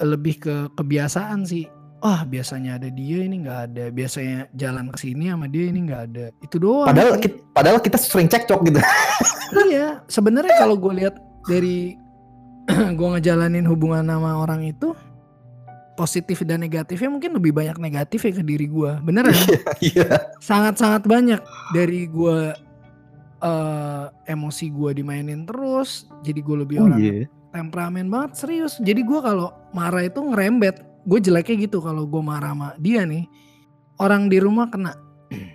lebih ke kebiasaan sih. Wah biasanya ada dia ini nggak ada. Biasanya jalan ke sini sama dia ini nggak ada. Itu doang. Padahal kita, padahal kita sering cekcok gitu. (laughs) iya. Sebenarnya kalau gue lihat dari (clears throat) gue ngejalanin hubungan sama orang itu positif dan negatifnya mungkin lebih banyak negatif ya ke diri gue. Beneran. Iya. sangat-sangat banyak dari gue eh emosi gue dimainin terus jadi gue lebih Oh orang iya. temperamen banget serius jadi gue kalau marah itu ngerembet gue jeleknya gitu kalau gue marah sama dia nih. Orang di rumah kena. (clears throat)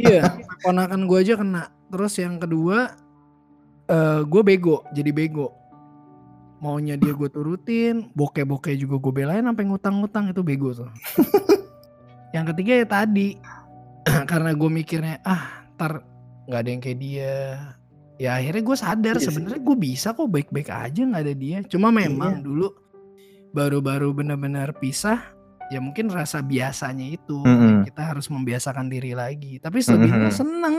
Iya ponakan gue aja kena. Terus yang kedua eh gue bego jadi bego. Maunya dia gue turutin bokeh-bokeh juga gue belain sampai ngutang-ngutang itu bego tuh. (laughs) Yang ketiga ya tadi (clears throat) karena gue mikirnya ah ntar nggak ada yang kayak dia. Ya akhirnya gue sadar Iya sih. sebenarnya gue bisa kok baik-baik aja nggak ada dia. Cuma memang Iya. dulu baru-baru benar-benar pisah ya mungkin rasa biasanya itu Mm-mm. kita harus membiasakan diri lagi tapi selebihnya Mm-mm. seneng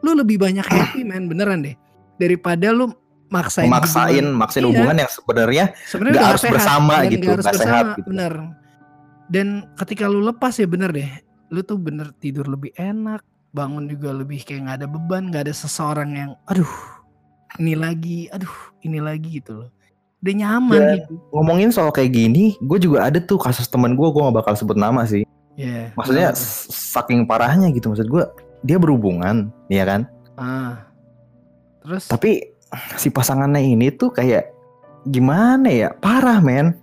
lu lebih banyak happy (clears throat) man beneran deh daripada lu maksain Maksain hubungan. maksain Iya. hubungan yang sebenarnya nggak harus sehat, bersama gitu, nggak harus bersama sehat gitu. bener dan ketika lu lepas ya bener deh lu tuh bener tidur lebih enak bangun juga lebih kayak nggak ada beban nggak ada seseorang yang aduh ini lagi aduh ini lagi gitu loh udah nyaman Dan- gitu ngomongin soal kayak gini, gue juga ada tuh kasus teman gue, gue gak bakal sebut nama sih. ya Maksudnya saking parahnya gitu, maksud gue dia berhubungan, ya kan? ah terus Tapi si pasangannya ini tuh kayak gimana ya, parah men.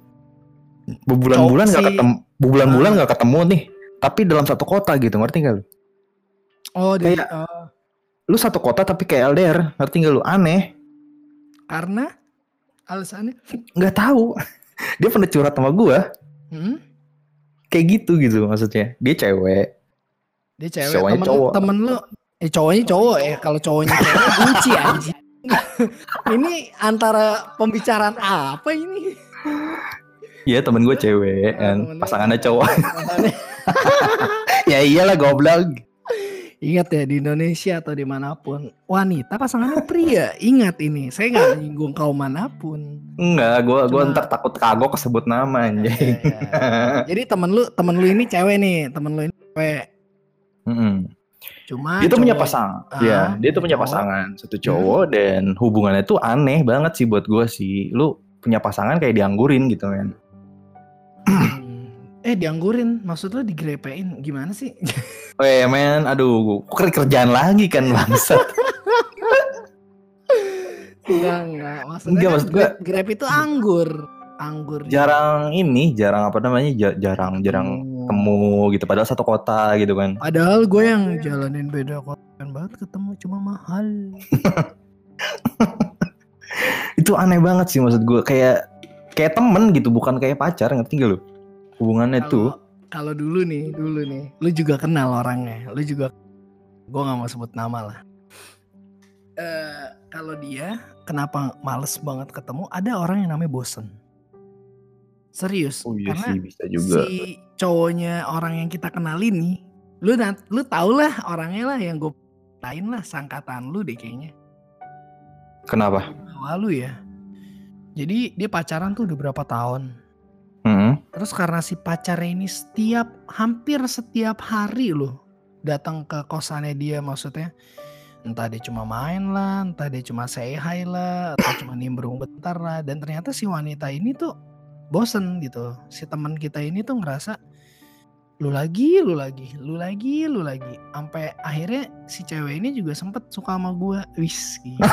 Berbulan-bulan Cowok gak sih. ketemu, berbulan-bulan Ah. gak ketemu nih. Tapi dalam satu kota gitu, ngerti gak lu? oh dari kayak- oh, Lu satu kota tapi kayak LDR, ngerti gak lu? Aneh, karena alasannya nggak tahu. (laughs) dia pernah curhat sama gue, hmm? kayak gitu gitu maksudnya. Dia cewek, dia cewek Cowoknya temen, cowok. temen lu eh cowoknya cowok ya kalau cowoknya cewek (laughs) benci anjing (laughs) ini antara pembicaraan apa ini Iya temen gue cewek, kan pasangannya cowok. Ya iyalah goblok. Ingat ya di Indonesia atau di mana pun wanita pasangannya pria. Ingat ini, saya nggak menyinggung kaum mana pun. Enggak, gue Cuma- ntar takut kagok kesebut nama Ya, anjing. ya, ya. Jadi temen lu temen lu ini cewek nih, temen lu ini cewek. Mm-mm. Cuma Dia tuh punya pasangan, Ah, ya dia tuh punya cowok. pasangan satu cowok dan hubungannya tuh aneh banget sih buat gue sih. Lu punya pasangan kayak dianggurin gitu men. Eh dianggurin, maksud lu digrepein gimana sih? Weh (laughs) men, aduh, kok kerjaan lagi kan bangsat. enggak enggak, maksudnya Enggak, kan maksud grab, grab itu anggur, anggur. jarang ini, jarang apa namanya, ja- jarang jarang Oh. ketemu gitu. Padahal satu kota gitu kan. Padahal gue yang jalanin beda kota kan banget ketemu cuma mahal. (laughs) Itu aneh banget sih maksud gue. Kayak kayak temen gitu, bukan kayak pacar, ngerti gak lu? Hubungannya tuh. Kalau- dulu nih, dulu nih, lu juga kenal orangnya, lu juga, gue nggak mau sebut nama lah. Eh kalau dia kenapa males banget ketemu? Ada orang yang namanya bosen. Serius, Oh iya karena sih bisa juga. si cowoknya orang yang kita kenalin nih, lu lu tau lah orangnya lah yang gue lain lah sangkatan lu deh kayaknya. Kenapa? Lalu ya. Jadi dia pacaran tuh udah berapa tahun. Hmm. Terus karena si pacarnya ini setiap hampir setiap hari loh datang ke kosannya dia maksudnya entah dia cuma main lah, entah dia cuma say hi lah, atau cuma nimbrung bentar lah. Dan ternyata si wanita ini tuh bosen gitu. Si teman kita ini tuh ngerasa lu lagi, lu lagi, lu lagi, lu lagi. Sampai akhirnya si cewek ini juga sempet suka sama gua. Wis, gila.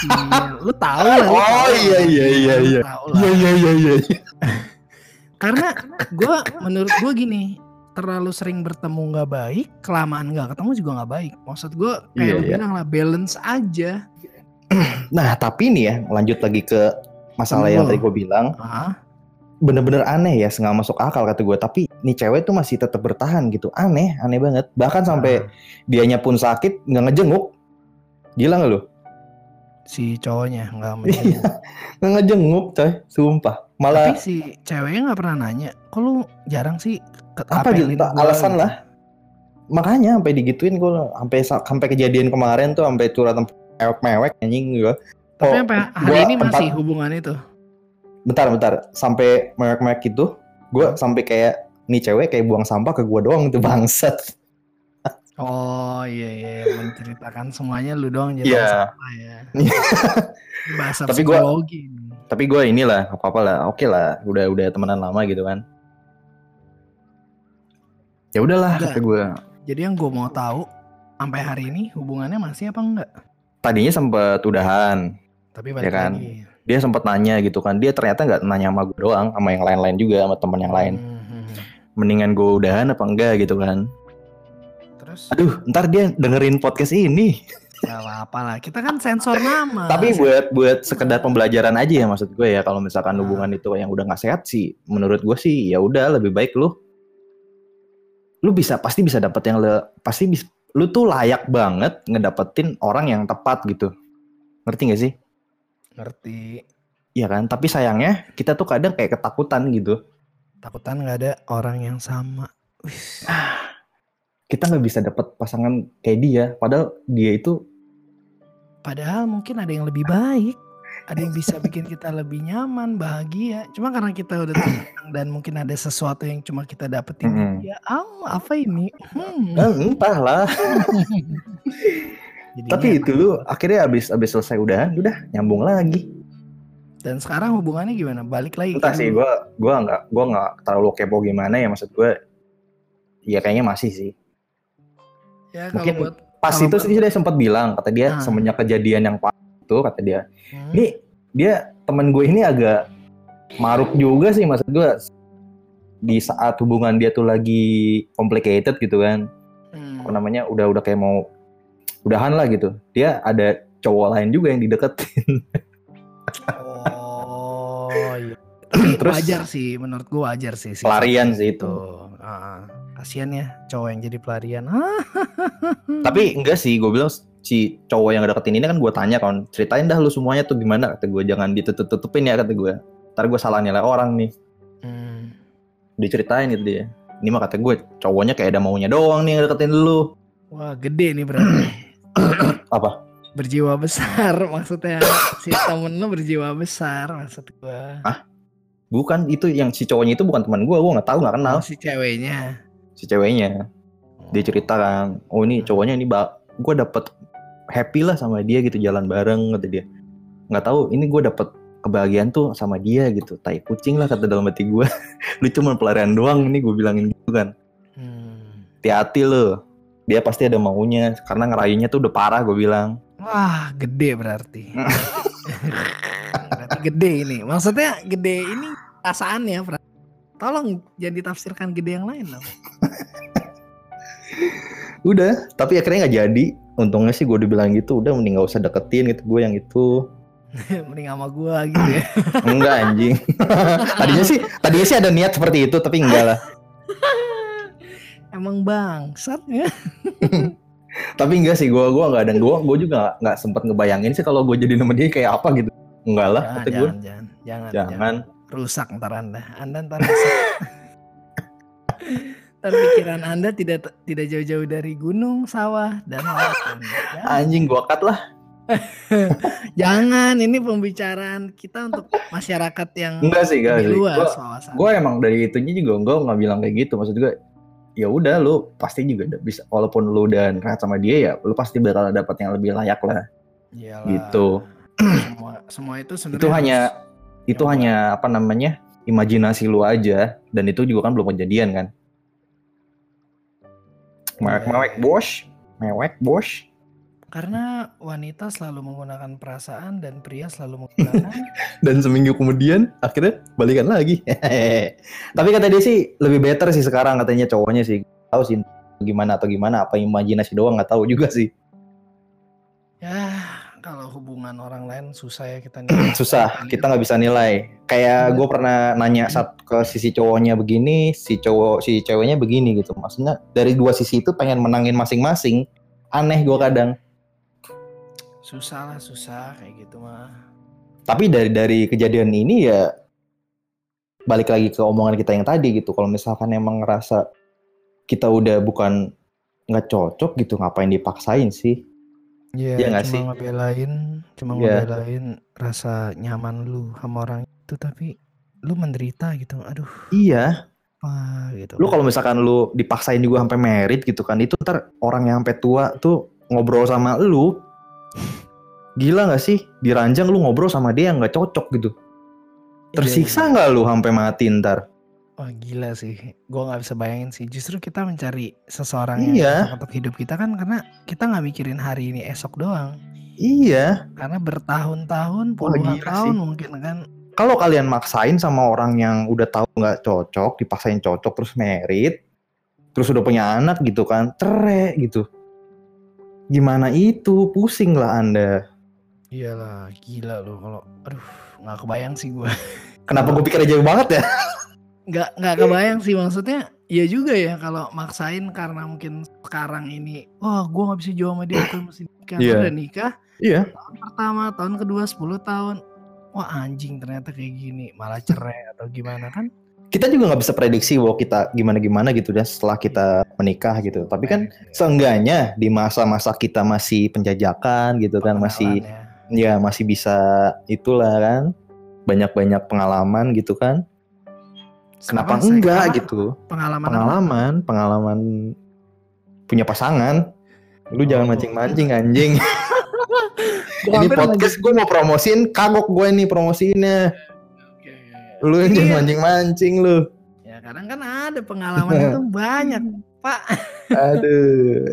Gila. (laughs) Lu tahu lah. Oh, iya, iya, iya, iya. tahu lah. iya iya iya. Karena gue menurut gue gini, terlalu sering bertemu nggak baik, kelamaan nggak ketemu juga nggak baik. Maksud gue kayak lu iya. bilang lah balance aja. (clears throat) Nah tapi nih ya lanjut lagi ke masalah yang Betul. tadi gue bilang bener-bener aneh ya nggak masuk akal kata gue tapi nih cewek tuh masih tetap bertahan gitu aneh aneh banget bahkan sampai dianya pun sakit nggak ngejenguk gila nggak lu si cowoknya nggak (laughs) menjenguk. Nggak ngejenguk coy, sumpah. Malah Tapi si ceweknya nggak pernah nanya. Kok lu jarang sih ke apa gitu gua alasan gitu?" lah. Makanya sampai digituin gue sampai sampai kejadian kemarin tuh sampai curhat mewek-mewek anjing gue. Tapi Oh, sampai hari ini masih tempat- hubungan itu. bentar bentar sampai mewek-mewek gitu gue sampai kayak nih cewek kayak buang sampah ke gue doang tuh bangsat Oh iya iya menceritakan semuanya lu doang jadi Iya. sampah ya. Iya. (laughs) Bahasa Tapi gua- psikologi. Tapi gue inilah apa apa lah oke lah udah udah temenan lama gitu kan. Ya udahlah kata gue Jadi yang gue mau tahu sampai hari ini hubungannya masih apa enggak? tadinya sempet udahan. Tapi balik Ya kan? lagi. dia sempet nanya gitu kan. Dia ternyata nggak nanya sama gue doang sama yang lain-lain juga sama teman yang lain. Hmm. mendingan gue udahan apa enggak gitu kan. Terus? Aduh ntar dia dengerin podcast ini gak apa-apa lah. Kita kan sensor nama. tapi buat buat sekedar pembelajaran aja ya maksud gue ya kalau misalkan Nah. hubungan itu yang udah nggak sehat sih menurut gue sih ya udah lebih baik lu lu bisa pasti bisa dapet yang le, pasti bis, lu tuh layak banget ngedapetin orang yang tepat gitu ngerti gak sih ngerti. Iya kan tapi sayangnya kita tuh kadang kayak ketakutan gitu Takutan nggak ada orang yang sama. Wis. kita nggak bisa dapet pasangan kayak dia padahal dia itu Padahal mungkin ada yang lebih baik. Ada yang bisa bikin kita lebih nyaman, bahagia. Cuma karena kita udah tenang dan mungkin ada sesuatu yang cuma kita dapetin Mm-mm. dia. Oh, apa ini? Hmm. eh, entahlah (laughs) Jadinya- tapi itu lu akhirnya abis abis selesai udahan udah nyambung lagi dan sekarang hubungannya gimana? Balik lagi. entah ke sih gue gua nggak gua nggak terlalu kepo gimana ya maksud gue ya kayaknya masih sih Ya kalau mungkin buat pas Kalau itu sih dia sempat bilang kata dia Ah. semenjak kejadian yang pas itu kata dia Hmm. ini dia temen gue ini agak maruk juga sih maksud gue di saat hubungan dia tuh lagi complicated gitu kan Hmm. apa namanya udah udah kayak mau udahan lah gitu dia ada cowok lain juga yang dideketin Oh iya. (clears throat) Terus- wajar sih, menurut gua wajar sih. sifat pelarian sih itu Tuh, ah, kasihan ya cowok yang jadi pelarian. Ah. (laughs) tapi enggak sih gue bilang si cowok yang deketin ini kan gue tanya kan ceritain dah lu semuanya tuh gimana kata gue jangan ditutup-tutupin ya kata gue ntar gue salah nilai orang nih Hmm. diceritain gitu dia ini mah kata gue cowoknya kayak ada maunya doang nih yang deketin lu Wah gede nih berarti. (coughs) apa berjiwa besar (laughs) maksudnya si temen lu berjiwa besar maksud gua. bukan itu yang si cowoknya itu bukan teman gue gue nggak tahu nggak kenal Oh, si ceweknya. Si ceweknya dia cerita kan oh ini cowoknya ini gue dapet happy lah sama dia gitu jalan bareng kata dia nggak tahu ini gue dapet kebahagiaan tuh sama dia gitu tai kucing lah kata dalam hati gue (laughs) lu cuma pelarian doang ini gue bilangin gitu kan Hmm. hati-hati lo dia pasti ada maunya karena ngerayunya tuh udah parah gue bilang Wah gede berarti. (laughs) berarti gede ini. Maksudnya gede ini perasaannya. Pra- Tolong jangan ditafsirkan gede yang lain dong. (laughs) udah tapi akhirnya nggak jadi. Untungnya sih gue dibilang gitu udah mending gak usah deketin gitu gue yang itu. (laughs) Mending sama gua gitu ya. (laughs) enggak anjing. Tadinya sih tadinya sih ada niat seperti itu tapi enggak lah. Emang bangsat ya. tapi enggak sih gue gua nggak dan gue gue juga nggak- nggak sempet ngebayangin sih kalau gue jadi nama dia kayak apa gitu. Enggak lah Jangan, kata gue jangan, jangan, jangan, jangan rusak ntar anda. Anda ntar rusak ntar pikiran anda tidak tidak jauh-jauh dari gunung sawah dan lautan. Anjing gue cut lah. (laughs) Jangan ini pembicaraan kita untuk masyarakat yang enggak sih enggak sih. luas wawasan gue emang dari itunya juga gue nggak bilang kayak gitu. Maksud gue ya udah lu pasti juga udah bisa walaupun lu udah rehat sama dia ya lu pasti bakal dapet yang lebih layak lah. Iyalah. gitu. Semua semua itu sebenarnya itu hanya itu yang hanya apa namanya imajinasi lu aja dan itu juga kan belum kejadian kan? Mewek mewek Iya. bos mewek bos karena wanita selalu menggunakan perasaan dan pria selalu (laughs) menggunakan dan seminggu kemudian akhirnya balikan lagi. (laughs) Tapi kata dia sih lebih better sih sekarang katanya cowoknya sih. Tahu sih gimana atau gimana apa imajinasi doang nggak tahu juga sih. Ya kalau hubungan orang lain susah ya kita (clears throat) nilai. susah kita nggak bisa nilai. Kayak gue pernah nanya saat ke sisi cowoknya begini si cowok si ceweknya begini gitu. Maksudnya dari dua sisi itu pengen menangin masing-masing aneh gue kadang. Susah lah susah kayak gitu mah. Tapi dari dari kejadian ini ya balik lagi ke omongan kita yang tadi gitu. Kalau misalkan emang ngerasa kita udah bukan nggak cocok gitu, ngapain dipaksain sih? Iya Iya nggak cuma sih? ngebelain cuma Iya. ngebelain rasa nyaman lu sama orang itu tapi lu menderita gitu aduh Iya. apa gitu Lu kalau misalkan lu dipaksain juga sampai merit gitu kan, itu ntar orang yang sampai tua tuh ngobrol sama lu. Gila nggak sih? Diranjang lu ngobrol sama dia yang nggak cocok gitu. Iya, Tersiksa iya. nggak lu sampai mati ntar? Wah gila sih, gua nggak bisa bayangin sih. Justru kita mencari seseorang yang Iya. cocok untuk hidup kita kan karena kita nggak mikirin hari ini esok doang. Iya. Karena bertahun-tahun, puluhan gila tahun sih. mungkin kan. Kalau kalian maksain sama orang yang udah tahu nggak cocok, dipaksain cocok terus merit, terus udah punya anak gitu kan, cerai gitu. Gimana itu? Pusing lah Anda. Iyalah, gila loh kalau aduh nggak kebayang sih gua. Kenapa gue pikir jauh banget ya? (laughs) Nggak nggak kebayang sih maksudnya. Iya juga ya kalau maksain karena mungkin sekarang ini, wah gua nggak bisa jauh sama dia, gua mesti nikah. Iya. Udah nikah, Iya. tahun pertama, tahun kedua 10 tahun. Wah anjing ternyata kayak gini, malah cerai atau gimana kan? Kita juga nggak bisa prediksi bahwa kita gimana-gimana gitu dan setelah kita menikah gitu. Tapi kan seenggaknya di masa-masa kita masih penjajakan gitu kan, masih ya ya. masih bisa itulah kan, banyak-banyak pengalaman gitu kan. Kenapa Apa, saya enggak gitu? Pengalaman, apa? pengalaman, pengalaman punya pasangan. Lu jangan Oh. mancing-mancing anjing. (laughs) Ini podcast gue mau promosiin, kagok gue nih promosiinnya. Oke. Lu yang Iya. jangan mancing-mancing lu. Ya kadang kan ada pengalaman itu (laughs) banyak, Pak. Aduh.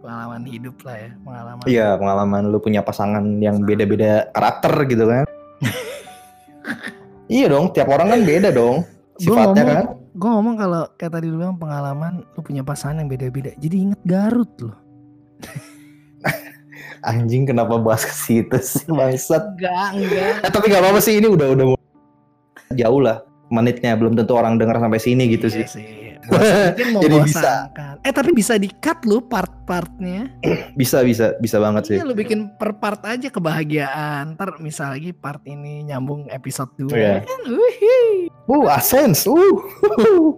Pengalaman hidup lah ya, pengalaman. Iya, pengalaman lu punya pasangan yang beda-beda karakter gitu kan. (laughs) iya dong, tiap orang kan beda dong. Gua Sifatnya ngomong- kan. Gue ngomong kalau kayak tadi lu bilang pengalaman lu punya pasangan yang beda-beda. Jadi inget Garut loh. (laughs) Anjing kenapa bahas ke situ sih bangsat. Enggak, enggak. Eh, tapi gak apa-apa sih ini udah udah jauh lah menitnya belum tentu orang dengar sampai sini gitu Iya sih. sih. (laughs) Mungkin mau Jadi bisa. Eh tapi bisa di-cut lu part-partnya. (clears throat) Bisa bisa bisa banget sih. Iya lu bikin per part aja kebahagiaan. Ntar misal lagi part ini nyambung episode 2 Iya. kan. Uh, Asens. Uh.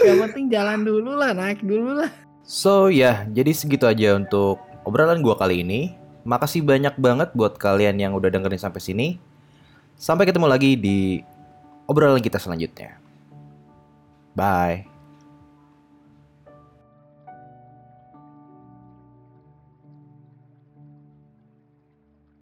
Yang penting jalan dulu lah, naik dulu lah. So ya, jadi segitu aja untuk obrolan gua kali ini. Makasih banyak banget buat kalian yang udah dengerin sampai sini. Sampai ketemu lagi di obrolan kita selanjutnya. Bye.